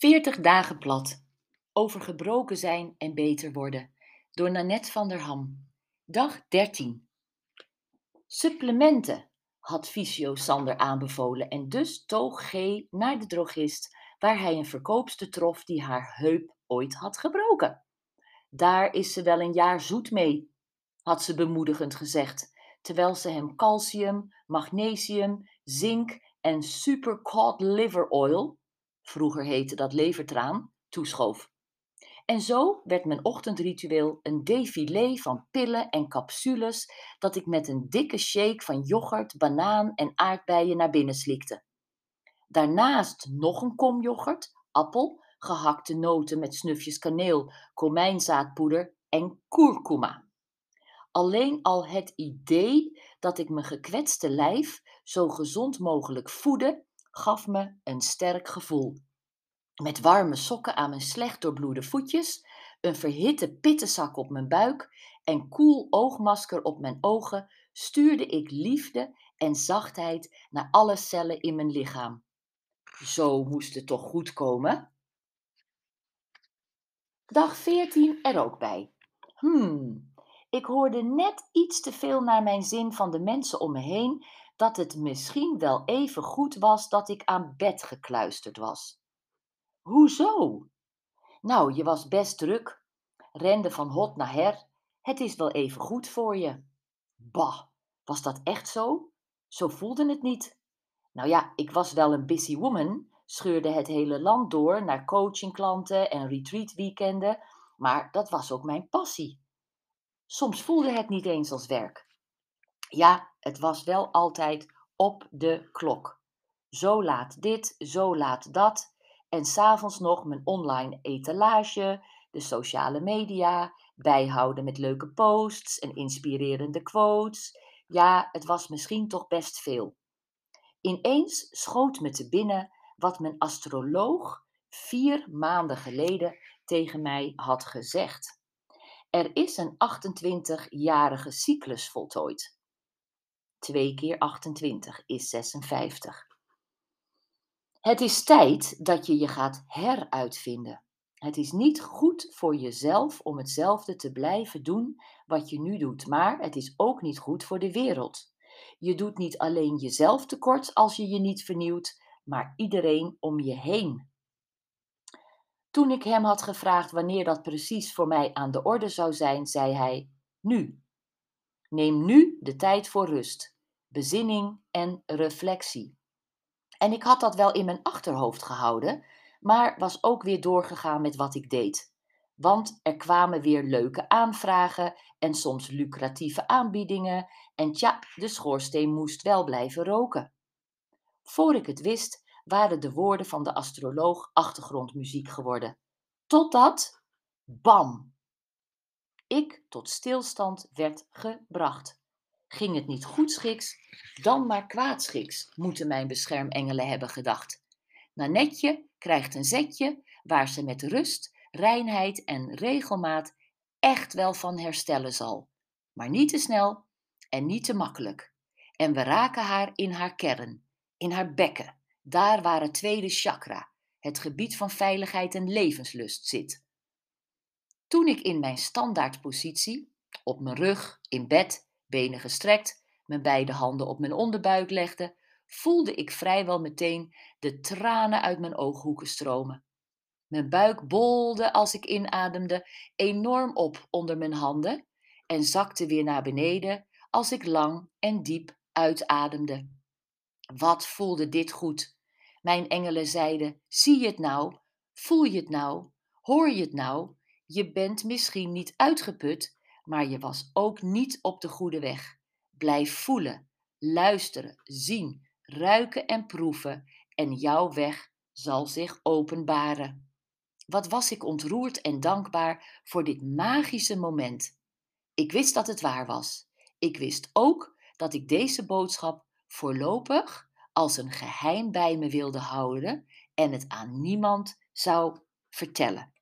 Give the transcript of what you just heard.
40 dagen plat. Over gebroken zijn en beter worden. Door Nanette van der Ham. Dag 13. Supplementen, had Fysio Sander aanbevolen en dus toog G naar de drogist waar hij een verkoopster trof die haar heup ooit had gebroken. Daar is ze wel een jaar zoet mee, had ze bemoedigend gezegd, terwijl ze hem calcium, magnesium, zink en super cod liver oil, vroeger heette dat levertraan, toeschoof. En zo werd mijn ochtendritueel een défilé van pillen en capsules dat ik met een dikke shake van yoghurt, banaan en aardbeien naar binnen slikte. Daarnaast nog een kom yoghurt, appel, gehakte noten met snufjes kaneel, komijnzaadpoeder en kurkuma. Alleen al het idee dat ik mijn gekwetste lijf zo gezond mogelijk voedde, gaf me een sterk gevoel. Met warme sokken aan mijn slecht doorbloede voetjes, een verhitte pittenzak op mijn buik en koel oogmasker op mijn ogen, stuurde ik liefde en zachtheid naar alle cellen in mijn lichaam. Zo moest het toch goed komen? Dag 14 er ook bij. Hmm, ik hoorde net iets te veel naar mijn zin van de mensen om me heen dat het misschien wel even goed was dat ik aan bed gekluisterd was. Hoezo? Nou, je was best druk, rende van hot naar her. Het is wel even goed voor je. Bah, was dat echt zo? Zo voelde het niet. Nou ja, ik was wel een busy woman, scheurde het hele land door naar coachingklanten en retreatweekenden, maar dat was ook mijn passie. Soms voelde het niet eens als werk. Ja, het was wel altijd op de klok. Zo laat dit, zo laat dat. En s'avonds nog mijn online etalage, de sociale media, bijhouden met leuke posts en inspirerende quotes. Ja, het was misschien toch best veel. Ineens schoot me te binnen wat mijn astroloog vier maanden geleden tegen mij had gezegd. Er is een 28-jarige cyclus voltooid. 2 keer 28 is 56. Het is tijd dat je je gaat heruitvinden. Het is niet goed voor jezelf om hetzelfde te blijven doen wat je nu doet, maar het is ook niet goed voor de wereld. Je doet niet alleen jezelf tekort als je je niet vernieuwt, maar iedereen om je heen. Toen ik hem had gevraagd wanneer dat precies voor mij aan de orde zou zijn, zei hij: Nu. Neem nu de tijd voor rust, bezinning en reflectie. En ik had dat wel in mijn achterhoofd gehouden, maar was ook weer doorgegaan met wat ik deed. Want er kwamen weer leuke aanvragen en soms lucratieve aanbiedingen. En tja, de schoorsteen moest wel blijven roken. Voor ik het wist, waren de woorden van de astroloog achtergrondmuziek geworden. Totdat, bam, ik tot stilstand werd gebracht. Ging het niet goedschiks, dan maar kwaadschiks, moeten mijn beschermengelen hebben gedacht. Nanetje krijgt een zetje waar ze met rust, reinheid en regelmaat echt wel van herstellen zal. Maar niet te snel en niet te makkelijk. En we raken haar in haar kern, in haar bekken, daar waar het tweede chakra, het gebied van veiligheid en levenslust, zit. Toen ik in mijn standaardpositie, op mijn rug, in bed, benen gestrekt, mijn beide handen op mijn onderbuik legde, voelde ik vrijwel meteen de tranen uit mijn ooghoeken stromen. Mijn buik bolde als ik inademde enorm op onder mijn handen en zakte weer naar beneden als ik lang en diep uitademde. Wat voelde dit goed? Mijn engelen zeiden: Zie je het nou? Voel je het nou? Hoor je het nou? Je bent misschien niet uitgeput, maar je was ook niet op de goede weg. Blijf voelen, luisteren, zien, ruiken en proeven en jouw weg zal zich openbaren. Wat was ik ontroerd en dankbaar voor dit magische moment. Ik wist dat het waar was. Ik wist ook dat ik deze boodschap voorlopig als een geheim bij me wilde houden en het aan niemand zou vertellen.